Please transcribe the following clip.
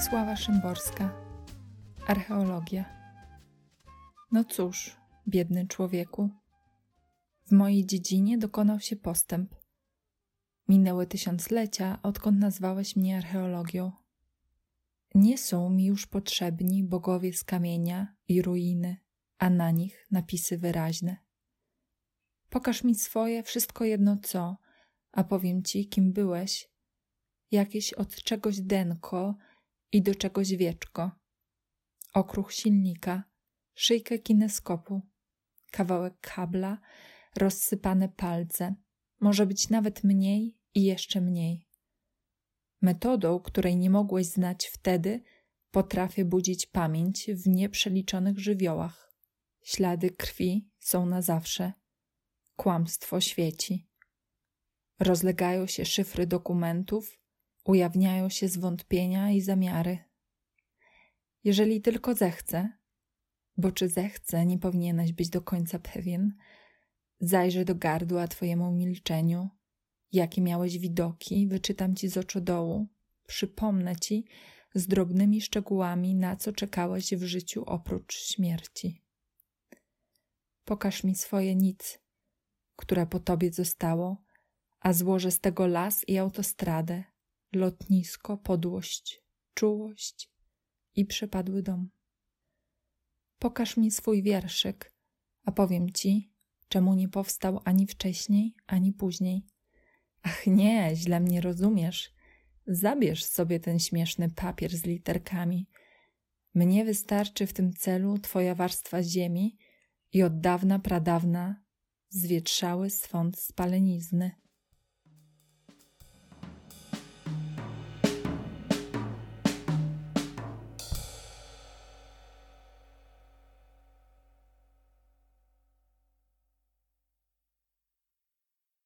Wisława Szymborska Archeologia No cóż, biedny człowieku, w mojej dziedzinie dokonał się postęp. Minęły tysiąclecia, odkąd nazwałeś mnie archeologią. Nie są mi już potrzebni bogowie z kamienia i ruiny, a na nich napisy wyraźne. Pokaż mi swoje wszystko jedno co, a powiem ci, kim byłeś. Jakieś od czegoś denko i do czegoś wieczko. Okruch silnika, szyjkę kineskopu, kawałek kabla, rozsypane palce, może być nawet mniej i jeszcze mniej. Metodą, której nie mogłeś znać wtedy, potrafię budzić pamięć w nieprzeliczonych żywiołach. Ślady krwi są na zawsze. Kłamstwo świeci. Rozlegają się szyfry dokumentów, ujawniają się zwątpienia i zamiary. Jeżeli tylko zechcę, bo czy zechcę, nie powinieneś być do końca pewien, zajrzę do gardła Twojemu milczeniu, jakie miałeś widoki, wyczytam Ci z oczodołu, przypomnę Ci z drobnymi szczegółami, na co czekałeś w życiu oprócz śmierci. Pokaż mi swoje nic, które po Tobie zostało, a złożę z tego las i autostradę, lotnisko, podłość, czułość i przepadły dom. Pokaż mi swój wierszyk, a powiem ci, czemu nie powstał ani wcześniej, ani później. Ach nie, źle mnie rozumiesz. Zabierz sobie ten śmieszny papier z literkami. Mnie wystarczy w tym celu twoja warstwa ziemi i od dawna pradawna zwietrzały swąd spalenizny.